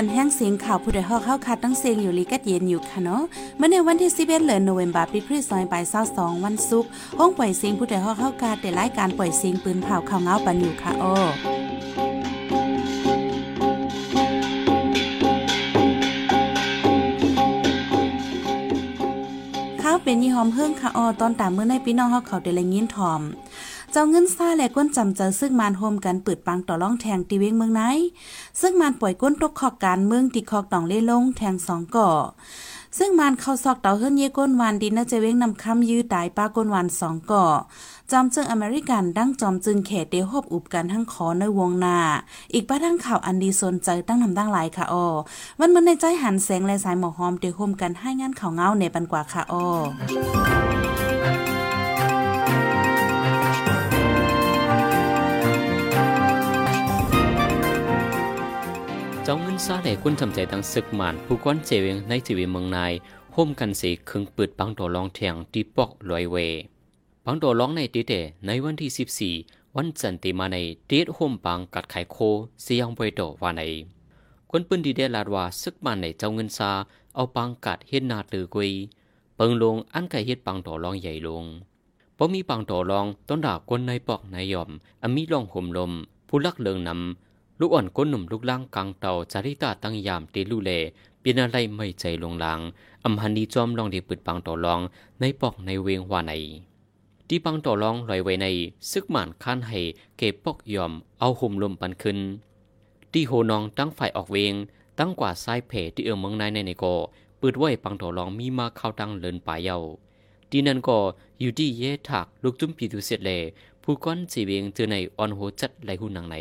ผู้ถ่อนปันแห้งเสียงข่าวผู้ใดฮอกเข้าคัดตั้งเสียงอยู่ลีกัดเย็นอยู่ค่ะเนาะเมื่อในวันที่11เดือนโนเวมบาปีคริสต์ศักราช22วันศุกร์ห้องปล่อยเสียงผู้ใดฮอกเข้าคัดแต่รายการปล่อยเสียงปืนเผาข่าวเงาปันอยู่ค่ะอ้อข้าวเป็นยี่หอมเพิ่งค่ะออตอนตามเมื่อในพี่น้องเฮาเขาได้ละยินถ่อม เจ้าเงินซ่าและก้นจำเจอซึ่งมานโฮมกันปืดปังต่อล่องแทงตีเวงเมืองไหน ซึ่งมานปล่อยก้นตกขอกการเมืองติคอกตองเล่ลงแทงสองก่อซึ่งมานเข้าซอกเต่าเฮิรนเยก้นวานดินน่าจะเว้งนำคำยื้อตายป้าก้นวานสองก่อจอมจึงอเมริกันดั้งจอมจึงเขตเดียวหบอุบกันทั้งขอในวงนา อีกป้าทั้งข่าวอันดีสนใจตั้งนำตั้งหลายค่ะออวันมันในใจหันแสงและสายหมอกหอมเดียวโฮมกันให้งานข่าวเงาในปันกว่าค่ะออ จ้าเงินซาแหล่คุณทำใจดังศึกหมานผู้ก้อนเจวิงในทีวีเมืองนายห่มกันสีคึงปืดปังตัวลองเทียงที่ปอกลอยเวปังตัวลองในตีเตในวันที่14วันจันทร์ตีมาในเตียดห่มปังกัดไข่โคเสียงไวโตว่าในคนปืนดีเดลาดว่าซึกมันในเจ้าเงินซาเอาปังกัดเฮ็ดนาตือกุยเปิงลงอันไก่เฮ็ดปังตัวลองใหญ่ลงพอมีปังตัวลองต้นดาบคนในปอกในยอมอมีลองห่มลม ผู้ลักเลิงนำ ลูกอ่อนก้นหนุ่มลูกล่างกลางเต่าจาริตาตั้งยามเตลูเลเปลี่ยนอะไรไม่ใจลงหลางอำหันดีจอมลองดีปิดปังต่อรองในปอกในเวงว่าในที่ปังต่อรองลอยไว้ในซึกหมานข้านให้เก็บปอกยอมเอาห่มลมปันขึ้นที่โหนองตั้งฝ่ายออกเวง ตั้งกว่าทรายเพที่เอือเมืองนายในในโกปืดไว้ปังต่อรองมีมาเข้าตั้งเลินป่าเยาดีนั่นก็อยู่ที่เยถักลูกจุ้มปีดูเสร็จเลผู้ก้อนสีเวงเจอในออนโหจัดไหลหุ่นนังใน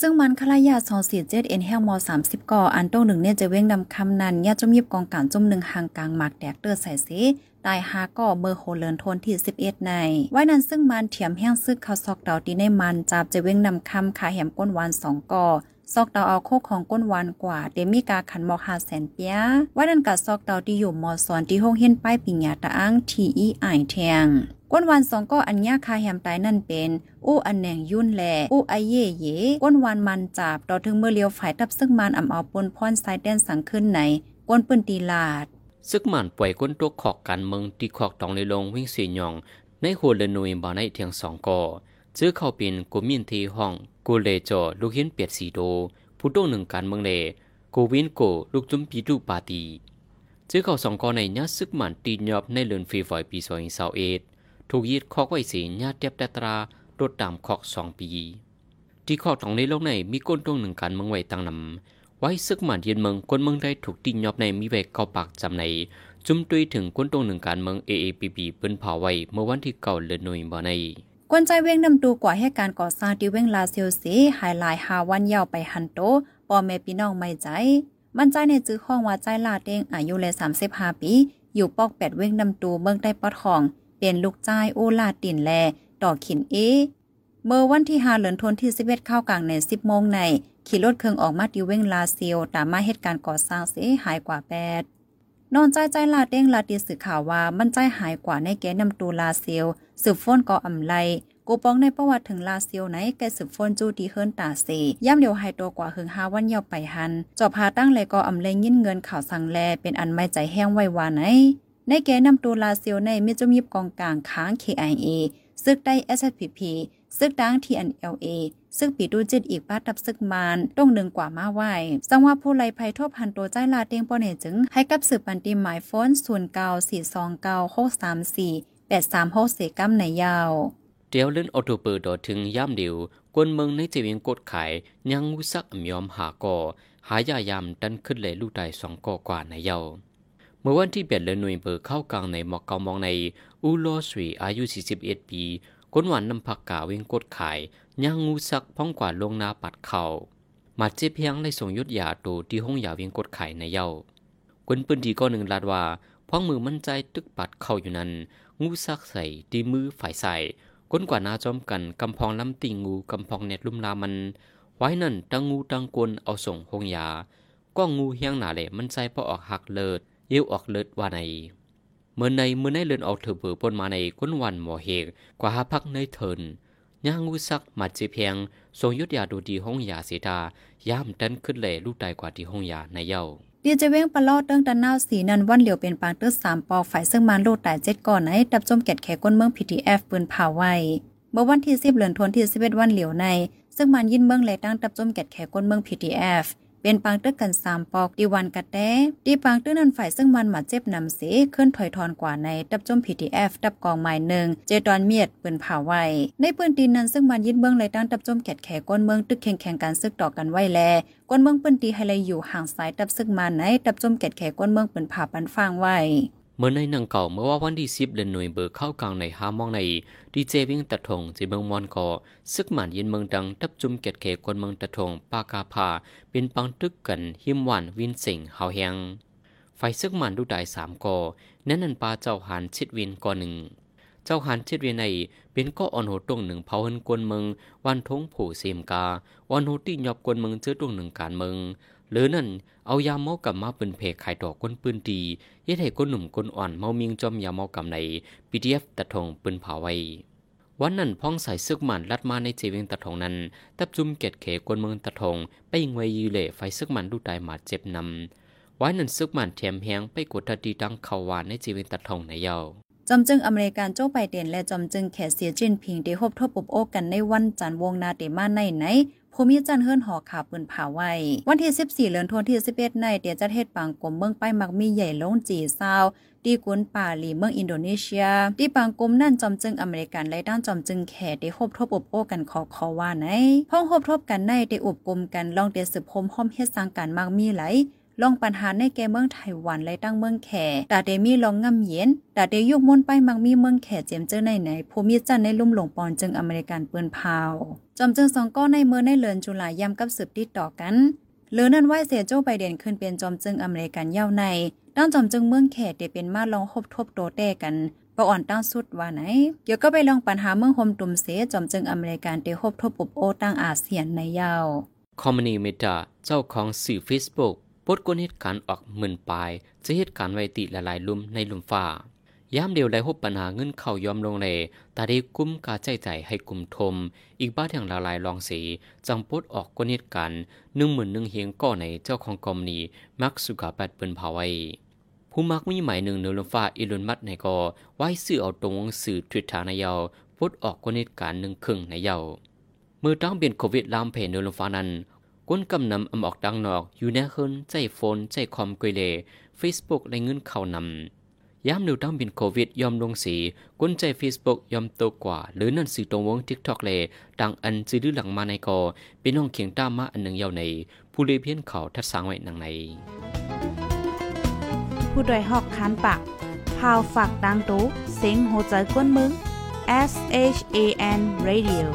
ซึ่งมันคลายาสองสี่เจ็ดเอ็นแห้งมอสามสิบก่ออันต้งหนึ่งเนี่ยจะเว้งนำคำนันยาจมยิบกองการจุ่มหนึ่งห่างกลางหมากแดกเตอร์ใส่สีตายหาก่อเบอร์โฮเลินทนที่สิบเอ็ดใน ไว้นั้นซึ่งมันเถียมแห้งซึกเขาซอกเดาตีในมันจับจะเว้งนำคำขาแหมก้นวานสองก่อซอกเดาเอาโคกของก้นวานกว่าเดมีกาขันมอหาแสนเปียไว้นันกัดซอกเดาที่อยู่มอสอนที่ห้องเฮียนป้ายปิญญาตะอ้างทีอีไอแทง ก้นวันสองก็อันยาคาแฮมตายนั่นเป็นอู้อันแหน่งยุ่นแหล่อู้ไอเย่เย่ก้นวันมันจับต่อถึงเมื่อเลียวฝ่ายทับซึ่งมันอ่ำเอาปนพรสายแดนสังขึ้นไหนก้นปืนตีลาด ซึกมันป่วยก้นตัวขอกการเมืองตีขอกตองเลยลงวิ่งสีหยอง ในหัวเลนุยบ่อในเทียงสองก่อซื้อเข้าเป็นกุมินทีห้องกูเลจอลูกเห็นเปียดสีโดผู้ต้หนึ่งการเมืองเลกูวินโกลูกจุ้มปีดูปาตีซื้อเข้าสองก่อในยัซึกมันตีนยอบในเลือนฟีฟอยปีสองสาวเอ็ด ถูกยึดคอกไว้สีญาเตียบแต่ตราโดดตามคอกสองปี ที่คอกตองในโลกในมีก้นตรงหนึ่งการเมืองไว้ตั้งนำไว้ซึกหมันเยืนเมืองคนเมืองได้ถูกตีนยอบในมีไว้เกาปากจำในจุ่มตุยถึงก้นตรงหนึ่งการเมือง AAPP เปิ้นเผาไว้เมื่อวันที่เก่าเลือนหน่วยบ่ในกวนใจเว้งนำตูกว่าให้การก่อสร้างที่เว้งลาเซียวสีหายลายหาวันยาวไปหันโตปอแม่พี่น้องไม่ใจ มันใจในจื้อข้องว่าใจลาเด้งอายุเลย35ปี อยู่ปอกแปดเว้งนำตูเมืองได้ปอดของ เป็นลูกจ้ายโอลาตินแลต่อขินเอ เมื่อวันที่5เหลือนทนที่11เข้ากลางใน10โมงใน ขี่รถเครื่องออกมาดิเว้งลาเซียวตามมาเหตุการณ์ก่อสร้างเสียหายกว่า8นอนใจใจลาเด้งลาตีสื่อข่าวว่ามันใจหายกว่าในแกนำตูลาเซียวสืบฟ้นก่ออำไลกูปองในประวัติถึงลาเซียวไหนแกสืบฟ้นจูดีเฮิรนตาเซย่ำเดียวหายตัวกว่าหึงหาวันเยาไปหันจอบพาตั้งเลยก็อำเลงยินเงินข่าวสังแลเป็นอันไม่ใจแห้งไว้วาไหน ในแกนำตัวลาเซียวในมิจมิบกองกลางค้าง KIA ซึกได้ SPP ซึกดัง TNLA ซึกปีดูจิตอีกป้าตับซึกมานต้องหนึ่งกว่ามาไหวสังว่าผู้ไลภัยทบพันตัวใจลาเตียงปอเนจึง ให้กับสืบปันตีหมายโฟนส่วนเกาสี่สองเกาหกสามสี่แปดสามหกเสกัมในยาว เดียวเล่นออโตเปอร์ดอถึงย่ำเดียวกวนเมืองในเจวิงกดขายยังวุสักยอมหาก่อหายายามดันขึ้นเลยลูกได้สองก่อกว่าในยาว มื่อวันที่เบ็ดเลนหน่วยเบอร์เข้ากลางในหมอกเกามองในอูโลสวีอายุ 41 ปีก้นหวานนำผักกาเวงกดขายย่างงูซักพ้องกว่าลงนาปัดเขา่ามาเจ็บเพียงในส่งยุดยาตูที่ห้องยาเวียงกดไข่ในเย้าก้นปืนทีก็หนึ่งลาดว่าพ้องมือมั่นใจตึกปัดเข่าอยู่นั้น งูซักใส่ดีมือฝ่ายใส่ก้นกว่านาจอมกันกำพองล้ำติงงูกำพองเน็ตลุ่มลามัน ไว้นั่นตังงูตังกวนเอาส่งห้องยา ก็งูเฮียงหนาเละมันใจพอออกหักเลิด ยี่วออกเลือดว่าในเมื่อในเมื่อในเลือนออกเถือเบือปนมาในก้นวันหมอเหกกว่าหาพักในเถินย่างงูซักมาเจเพียงทรงยุดยาดูดีห้องยาเสดาย่ามดันขึ้นเลยลูกตายกว่าที่ห้องยาในเย้าเดียจะเว้งปลอดเติ้งตันนาวสีนันวันเหลียวเป็นปางตึ้สามปอฝ่ายซึ่งมันโลดตายเจ็ดก่อนไหนดับจมแกดแขก้นเมือง PTF ปืนเผาไว้เมื่อวันที่10เดือนธันวาคมที่11วันเหลียวใน ซึ่งมันยินเมืองและตั้งดับจมแกดแขก้นเมือง PTF เอฟ เป็นปางตึกกันสามปอกดีวันกะแต้ดีปางตึกนั้นฝ่ายซึ่งมันหมาเจ็บนำเสเคลื่อนถอยทอนกว่าในดับจม PTF ดับกองหมายหนึ่งเจดอนเมียดปืนผ่าไว้ในปืนตีนนั้นซึ่งมันยินเมืองเลยตั้งดับจมแกดแขก้นเมืองตึกแข่งแข่งกันซึกต่อกันไว้แลก้นเมืองปืนตีให้เลยอยู่ห่างสายดับซึ่งมันในดับจมแกดแขก้นเมืองปืนผ่าปันฟางไว้ เมื่อในหนังเก่าเมื่อว่าวันที่สิบเดือนหน่วยเบอร์เข้ากลางในหามองในดีเจวิ่งตัดทงจีเมืองมอนกอซึกหมันยินเมืองดังทับจุมเกตเขคนเมืองตัดทงปากาพาเป็นปังตึกกันหิมหวานวินสิงเฮาแฮงไฟซึกหมันดูได้สามกอนั่นนันปาเจ้าหานชิดวินกอหนึ่งเจ้าหานชิดวินในเป็นก็อ่อนโหตรงหนึ่งเผาหันกวนเมืองวันทงผู้เสียมกาวันโหตีหยอบกวนเมืองเจอตรงหนึ่งการเมือง หรือนั่นเอายาเมากำมาเป็นเพกขายดอกก้นปืนดียัดให้ก้นหนุ่มก้นอ่อนเมามิงจอมยาเมากำในปีดีเอฟตะทงปืนเผาไว้ วันนั้นพ้องใส่ซึกหมันลัดมาในเจวิงตะทงนั้นตับจุ่มเกตเขกวนเมืองตะทงไปยิงไว้ยีเล่ไฟซึกหมันดูตายมาเจ็บนำไว้นั้นซึกหมันแถมแหงไปกดทัดีดังเขาวานในเจวิงตะทงในเยา จอมจึงอเมริกันโจ้ไบเดนและจอมจึงแขเสียจินพิงได้พบทบปบโอกันในวันจันทร์วงนาเตมาในไหนภูมิจันเฮิรนหอขาปืนเผาไว้ วันที่ 14เดือนธันวาคมที่11ในเดียจัดเฮ็ดปางกลมเมืองไปมักมีใหญ่ลงจีซาวดีกุนป่าหลีเมืองอินโดนีเซียที่ปางกลมนั่นจอมจึงอเมริกันและด้านจอมจึงแขได้พบทบอบโอกันขอขอว่าไหนพ้องพบทบกันในได้อบกลมกันลองเดสืบพมห้อมเฮ็ดสร้างการมักมีไหล ลองปัญหาในแก่เมืองไต้หวันและตั้งเมืองแขตาเดมีลองง่ำเย็นตาเดยุกมนไปมักมีเมืองแขเจียมเจอในไหนภูมิจันในลุ่มหลงปอนจึงอเมริกันปืนพาจอมจึงสองก้อนในเมื่อในเลือนจุลายย้ำกับสืบติดต่อกันเลือนั้นไหวเสียโจไบเดนขึ้นเป็นจอมจึงอเมริกันเย้าในด้านจอมจึงเมืองแขเดเป็นมาลองคบทบโตแต้กันปอ่อนตั้งสุดว่าไหน เดี๋ยวก็ไปลองปัญหาเมืองโฮมตุ่มเสจอมจึงอเมริกันเดคบทบปุบโอตั้งอาเซียนในยาว คอมมานีเมตาเจ้าของสื่อ Facebook ปดกวนเหตุการณ์ออกหมื่นปลาย จะเหตุการณ์ไวติละลายลุ่มในลุ่มฟ้ายามเดียวได้พบปัญหาเงินเข้ายอมลงเลตาได้กุ้มกาใจใจให้กลุ่มทม อีกบ้านอย่างละลายลองสี จังปดออกกวนเหตุการณ์หนึ่งหมื่นหนึ่งเฮียงก่อในเจ้าของกอมนีมักสุขาแปดเปิ้นเผาไว้ผู้มักมีหมายหนึ่งเนลฟ้าอิลุนมัดในกอไว้สื่อเอาตรงสื่อทวิตทาในเยาปดออกกวนเหตุการณ์หนึ่งครึ่งในเยาเมื่อต้องเปลี่ยนโควิดลามเพนเนลฟ้านั้น ก้นกำนำอำออกดังนอก อยู่ในเฮินใจโฟนใจคอมกุยเลเฟซบุ๊กในเงินเข้านำย้ำนิวต้องบินโควิดยอมลงสีก้นใจเฟซบุ๊กยอมโตกว่า หรือนั่นสื่อตรงวงทิกทอกเลดังอันจื้อหลังมาในกอเป็นห้องเคียงต้ามาอันหนึ่งยาวใน ผู้เลเพียนเขาทัดสางไว้นังในผู้ดยหอกคานปากพาวฝากดังตู้เซ็งโหใจกวนมึง S H A N Radio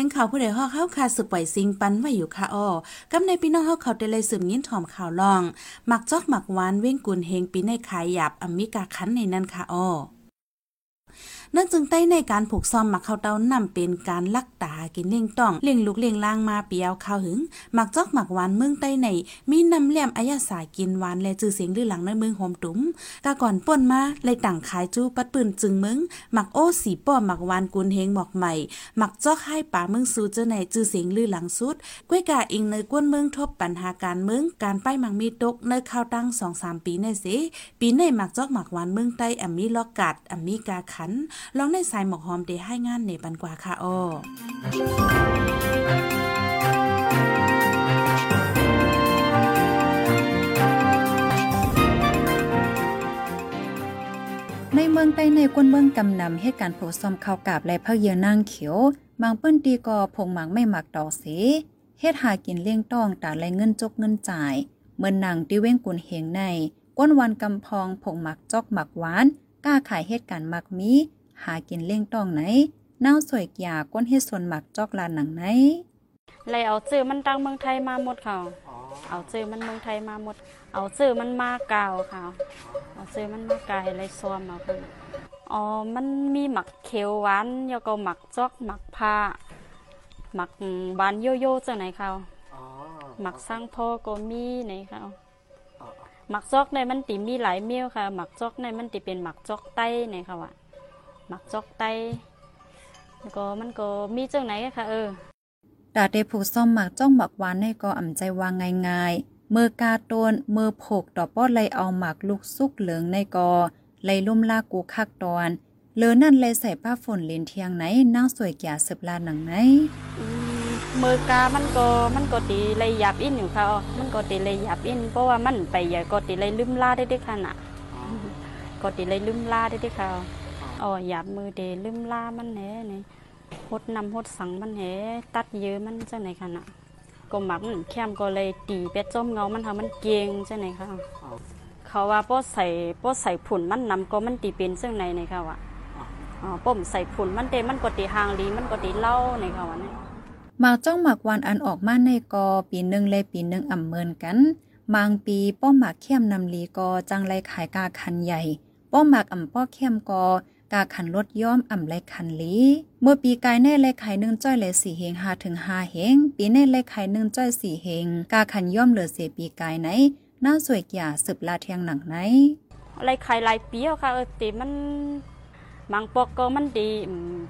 สียงข่าวผู้ใดฮอกเข้าคาสืบปล่อยซิงปันไว้อยู่ค่ะอ้อกำในพี่น้องเฮาเขาได้เลยสืบยินถอมข่าวลองหมักจอกหมักหวานเว้งกุนเฮงปีในขายหยาบอเมริกาคันในนั้นค่ะอ้อ เนื่องจึงใต้ในการผูกซ่อมหมักข้าวเต้านำเป็นการลักตากินเลี้ยงต้องเลี้ยงลูกเลี้ยงล่างมาเปียวข้าวหึงหมักจอกหมักหวานเมืองใต้ในมีนำแหลมอายาสากินหวานและจื่อเสียงลือหลังในเมืองโฮมตุ้มกาก่อนป่นมาเลยต่างขายจู้ปัดปืนจึงเมืองหมักโอ้สีป้อหมักหวานกุนเฮงหมอกใหม่หมักจอกให้ป่าเมืองสูเจอในจื่อเสียงลือหลังสุดก้วยกาอิงในกวนเมืองทบปัญหาการเมืองการป้ายมักมีตกในข้าวตั้ง2-3ปีในเสปีในหมักจอกหมักหวานเมืองใต้อมีลอกกัดอมีกาขันลองในสายหมอกหอมเดให้งานเนปันกว่าค่ะอ้อในเมืองใต้ในก้นเมืองกำนำเหตุการณ์ผูกซ่อมข้าวกาบและพักเยือนนางเขียวบางเปิ้นตีกอพงหมักไม่หมักดอกเสเฮ็ดหากินเลี้ยงต้องตาแลเงินจกเงินจ่ายเมื่อนนังที่เว้งกุนเฮงในก้นวันกำพองผงหมักจอกหมักหวาน กล้าขายเหตุการณ์หมักมี หากินเลี้ยงต้องไหนเน้าสวยกยาก้นเฮ็ดส่วนหมักจอกลานหนังไหนเลยเอาชื่อมันตั้งเมืองไทยมาหมดค่ะเอาชื่อมันเมืองไทยมาหมด เอาชื่อมันมาเก่าค่ะ เอาชื่อมันมาไกลเลยซ้อมเอาค่ะอ๋อ มันมีหมักเขียวหวานแล้วก็หมักจอกหมักผ้าหมักหวานโยโย่จังไหนค่ะหมักสร้างพ่อก็มีไหนค่ะหมักจอกในมันติมีหลายเมี้ยวค่ะ หมักจอกในมันติเป็นหมักจอกไต้เนี่ยค่ะ หมักจอกไต้แล้วก็มันก็มีจังไหนค่ะเออดาเดผูซ่อมหมักจ้องหมักหวานในก็อ่ำใจวางง่ายๆมือกาโตนมือผกดอกป้อเลยเอาหมักลูกซุกเหลืองในกอเลยลุ่มลากูคักตอนเลอนั่นเลยใส่ผ้าฝนเลนเทียงไหนนั่งสวยแก่สืบลาหนังไหนมือกามันก็มันก็ตีเลยหยับอินอยู่ค่ะมันก็ตีเลยหยับอินเพราะว่ามันไปใหญ่ก็ตีเลยลืมลาได้ด้วยค่ะน่ะก็ตีเลยลืมลาได้ด้วยค่ะ อ๋อหยับมือเดลืมลามันแหน่นี่หดนำหดสังมันแหตัดเยอะมันจังไหนคะน่ะก็หมักมันแคมก็เลยตีเป็ดจมเงามันทำมันเกียงจังไหนคะเขาว่าป้อใส่ป้อใส่ผุนมันนำก็มันตีเป็นจังไหนในค่ะวะอ๋อป้มใส่ผุนมันเตมันก็ตีหางลีมันก็ตีเล่าในค่ะว่ะนี่ยหมากจ้องหมากวานอันออกมาในกอปีหนึ่งเลยปีหนึ่งอ่ำเมินกันบางปีป้อมหมากเข้มนำลีกอจังไรขายกาคันใหญ่ ป้อมหมากอ่ำป้อเข้มกอ กาขันรถย้อมอ่ำไรคันลีเมื่อปีกายแน่เลยไข่หนึ่งจ้อยเลยสี่เฮงหาถึงหาเฮงปีแน่เลยไข่หนึ่งจ้อยสี่เฮงกาขันย้อมเหลือเสียปีกายไหนน่าสวยกี่าสืบลาเทียงหนังไหนอะไรไข่ลายปีค่ะเออติมันบางปอกก็มันดี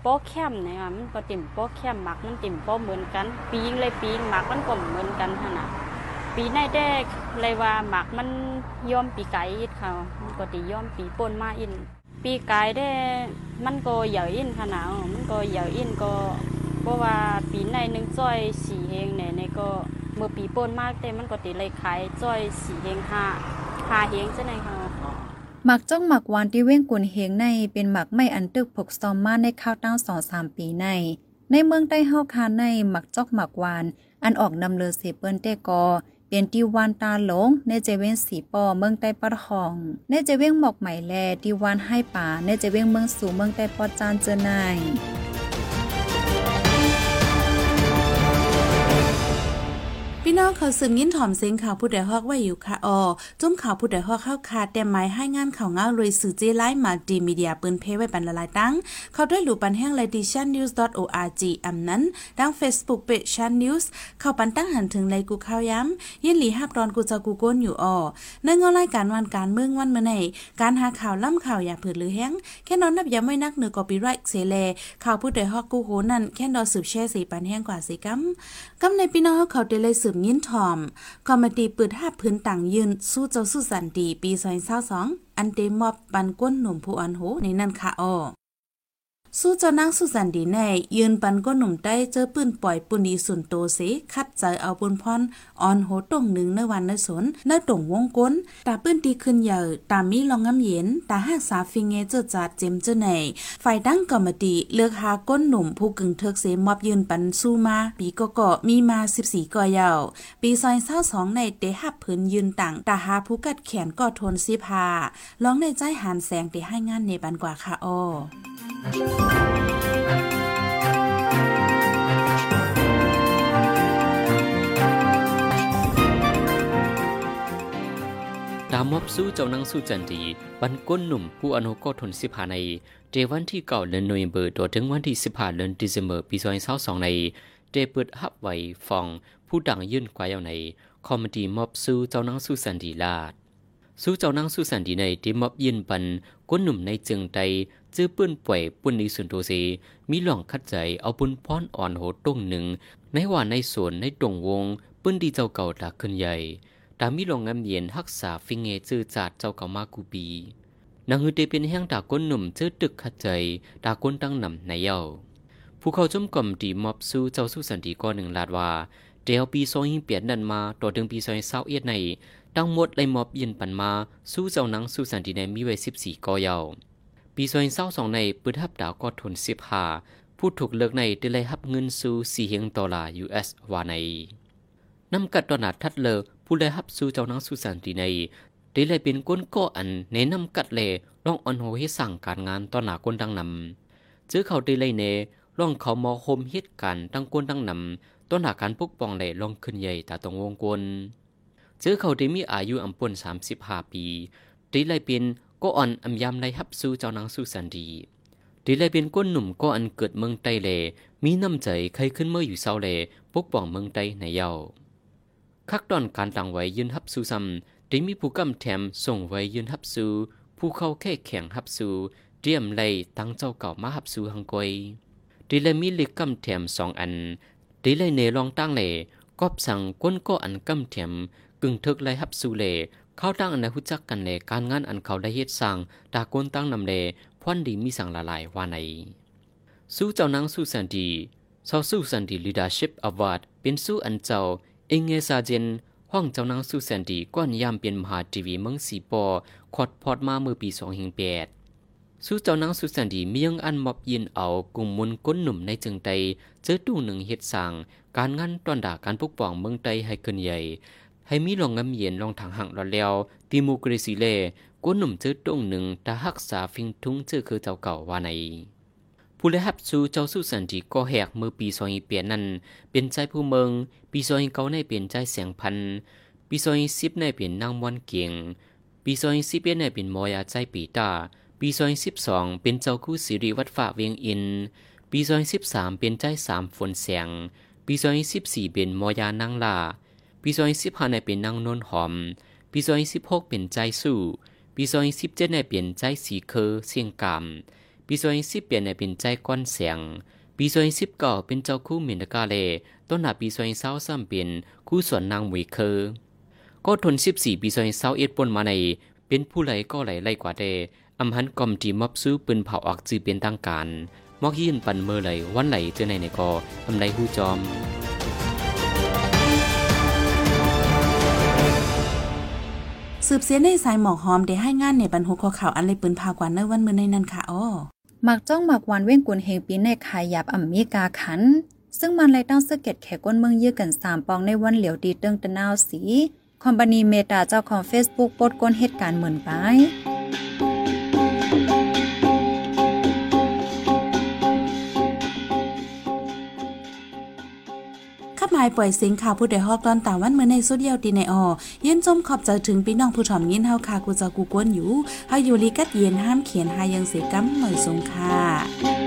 ปอกแคมเนี่ยมันก็ติ่มปอกแคมหมักมันติ่มปอกเหมือนกัน ปีงเลยปีงหมักมันก็เหมือนกันขนาดปีในแดกเลยว่าหมักมันย่อมปีไก่อิดเขามันก็ติย่อมปีปนมาอิน ปีไก่ได้มันก็ใหญ่อินขนาดมันก็ใหญ่อินก็เพราะว่าปีในหนึ่งจ้อยสี่เฮงเนี่ยในก็เมื่อปีปนมากแต่มันก็ติเลยขายจ้อยสี่เฮงห้าห้าเฮงใช่ไหมคะหมักจ้องหมักวานที่เว้งกุนเฮงในเป็นหมักไม่อันตึกผกซอมมาในข้าวตั้งสองสามปีใน ในเมืองใต้เฮาคาในหมักจอกหมักวาน อันออกนำเลอเสเปิ้นเตกอ เป็นติวานตาหลงในเจเวงสีปอเมืองใต้ปะทองในเจเวงหมอกใหม่แลติวานให้ป่าในเจเวงเมืองสูงเมืองใต้ปอจานเจอน น้องเขาสืบยินถ่อมเสียงข่าวผู้ใดฮอกไว้อยู่ค่ะออจุ้มข่าวผู้ใดฮอกเข้าคาแต่หมายให้งานข่าวเงาเลยสื่อเจไลมาดีมีเดียปืนเพไว้ปันละลายตั้ง เขาด้วยหลู่ปันแห้งเลดิชันนิวส์ .org อำนั้นดัง Facebook เปชันนิวส์เข้าปันตั้งหันถึงในกูข่าวย้ำยินหลีฮับรอนกูจะกูก้นอยู่ออในเงารายการวันการเมืองวันเมื่อไหนการหาข่าวล่ำข่าวอย่าเผือหรือแห้งแค่นอนนับย้ำไม่นักเหนือกอปีไรเสเลข่าวผู้ใดฮอกกูโหนั่นแค่ดอสืบแช่สีปันแห้งกว่าสีกัมกำในพี่น้องเขาได้เลยสืบยินทอม คอมดีปืดห้าพื้นต่างยืน สู้เจ้าสู้สันดีปีซอยเศร้าสอง อันเดมอบปันก้นหนุ่มผู้อันโหในนั่นค่ะอ้อ สู้เจ้านางสุสันดีแน่ยืนปันก็หนุ่มได้เจอปืนปล่อยปุนีสุนโตเสคัดใจเอาปุนพรออนโหตรงหนึ่งในวันในสนในตรงวงก้นตาปืนตีขึ้นใหญ่ตามีลองงำเย็นตาหักษาฟิงเงเจอจัดเจมเจอไหนฝ่ายดั้งกอมดีเลือกหาก้นหนุ่มผู้กึ่งเทิกเสมอบยืนปันสู้มาปีก็ก็มีมา14ก่อยาวปีซอยเศร้าสองในเตหับผืนยืนต่างตาหาผู้กัดแขนก็ทนสิพาลองในใจหันแสงเตให้งานในบันกว่าค่ะอ้อตามมอบสู้เจ้านังสู้จันดีบันก้นหนุ่มผู้อนุก็ทนสิบหาในเดวันที่เก่าเดือนโนเวมเบอร์ตัวถึงวันที่สิบหาเดือนดิเซมเบอร์ปีสองพันสองในเดเปิดฮับไว้ฟอง ผู้ดังยื่นกวายเอาใน คอมดี้มอบสู้เจ้านังสู้สันดีลาดสู้เจ้านังสู้สันดีในที่มอบยืนปันก้นหนุ่มในจึงใด จื้อปื้นป่วยปุ่นในส่วนโทเซมีหล่องคัดใจเอาปุนพรอ่อนโหตรงหนึ่ง ในว่าในสวนในตรงวงปื้นดีเจ้าเก่าตาขึ้นใหญ่ตามีหลองงามเย็นรักษาฟิงเงจื้อจาดเจ้าเก่ามากูปีนางฮือเตเป็นแห้งตาก้นหนุ่มเจอตึกคัดใจตาก้นตั้งนำในเย้าผู้เขาจมก่อมดีมอบสู้เจ้าสู้สันติก้อนหนึ่งลาดว่าเดียวปีซอยหิงเปลี่ยนนันมาต่อถึงปีซอยเศร้าเอียดในตั้งหมดเลยมอบเยินปันมาสู้เจ้านังสู้สันติในมีไว้สิบสี่ก่อเยา ปีซอยเศร้าสองในปืนทับดาวก็ทนสิบหาผู้ถูกเลิกในได้เลยฮับเงินสู่สี่เฮงดอลลาร์ US วาในนำกัดตนาดทัดเลอผู้ได้ฮับสู่เจ้านังสุสันติในได้เลยเป็นก้นก่ออันในนำกัดเลร้องอันโหให้สั่งการงานต่อหนาก้นดังนำจื้อเขาได้เลยเนร้องเขามอโฮมเหตุการตั้งก้นดังนำต้นหาการปกป้องเลยลองขึ้นใหญ่ตาตรงวงกลจื้อเขาได้มีอายุอำปนสามสิบห้าปีได้เลยเป็น ก็อ่อนอำยำในฮับสู้เจ้านางสู้สันดีดีเลยเป็นก้นหนุ่มก็อันเกิดเมืองไตเล มีน้ำใจใครขึ้นเมื่ออยู่เศร้าเลปกป้องเมืองไตในเยาคักตอนการต่างไว้ยืนฮับสู้ซ้ำได้มีผู้กำแถมส่งไว้ยืนฮับสูผู้เข้าแค่แข่งฮับสูเตรียมไล่ตั้งเจ้าเก่ามาฮับสูหังกวยดีเลยมีเล็กกำแถมสองอันดีเลยเนลองตั้งเลยกอบสั่งก้นก็อันกำแถมกึ่งทึกไล่ฮับสูเล เขาตั้งอันใดหุจักกันเลการงานอันเขาได้เฮ็ดสั่งตากนตั้งนำเลพวันดีมีสั่งละลายว่าในสู้เจ้านางสู้สันดีชาวสู้สันดี leadership award เป็นสู้อันเจ้าเองเงซาเจนห้องเจ้านางสู้สันดีก้อนยามเป็นมหาทีวีเมืองสีปอขอดพอดมาเมื่อปีสองหิงแปดสู้เจ้านางสู้สันดีมียังอันมอบยินเอากลุ่มมุนก้นหนุ่มในจึงใดเจอตู้หนึ่งเฮ็ดสั่งการงานตอนด่าการปกป้องเมืองใดให้เกินใหญ่ ให้มีลองงำเย็นลองทางหังรอแล้วติโมกรีซีเล่ก้นหนุ่มเจอตรงหนึ่งตาหักษาฟิงทุงเจอคือเจ้าเก่าว่าในผู้ได้รับสู่เจ้าสู้สันติก็แหกเมื่อปีซอยเปลี่ยนนั้น เป็นใจผู้เมืองปีซอยเก่าในเป็นใจเสียงพันปีซอยสิบในเป็นนางมอนเกียงปีซอยสิบเอ็ดในเป็นมอยาใจปีตาปีซอยสิบสองเป็นเจ้าคู่สิริวัดฝ่าเวียงอิน ปีซอยสิบสามเป็นใจสามฝนเสียงปีซอยสิบสี่เป็นมอยานางลา ปีซอยสิบห้าในเป็นนางนนหอม ปีซอยสิบหกเป็นใจสู้ปีซอยสิบเจ็ดในเป็นใจสีเคอเสียงกามปีซอยสิบเปลี่ยนในเป็นใจก้อนเสียงปีซอยสิบเก้าเป็นเจ้าคู่เมนกาเล ต้นหนาปีซอยเศร้าซ้ำเป็นคู่ส่วนนางหวีเคอก็ทนสิบสี่ปีซอยเศร้าเอ็ดปนมาใน เป็นผู้ไหลก็ไหลไล่กว่าเดอำหันกอมจีมอบซื้อปืนเผาออกจือเป็นตั้งการ มอกยินปันเมื่อไหลวันไหลเจอในในกออำไรหูจอม สืบเสียในสายหมอกหอมได้ให้งานในบรรหุข้อข่าวอันเลยปืนพากว่าเนวันมือในนั้นค่ะอ้อหมักจ้องหมักวันเว้งกุนเฮงปีในขายยับอเมริกาขัน ซึ่งมันเลยตั้งเสเก็ตแขก้นเมืองยื้อกันสามปองในวันเหลียวดีเติงตะนาวสี คอมพานีเมตาเจ้าของเฟซบุ๊กปดก้นเหตุการณ์เหมือนไปายปล่อยเสียงข่าวผู้ใดฮอกตอนตาวันเมื่อในสุดเดียวตีในออเย็นจมขอบใจถึงพี่น้องผู้ถ่อมยินเฮาคากูจะกูกวนอยู่เฮาอยู่ลีกัดเย็นห้ามเขียนหายังเสียกัมหน่อยสงค่ะ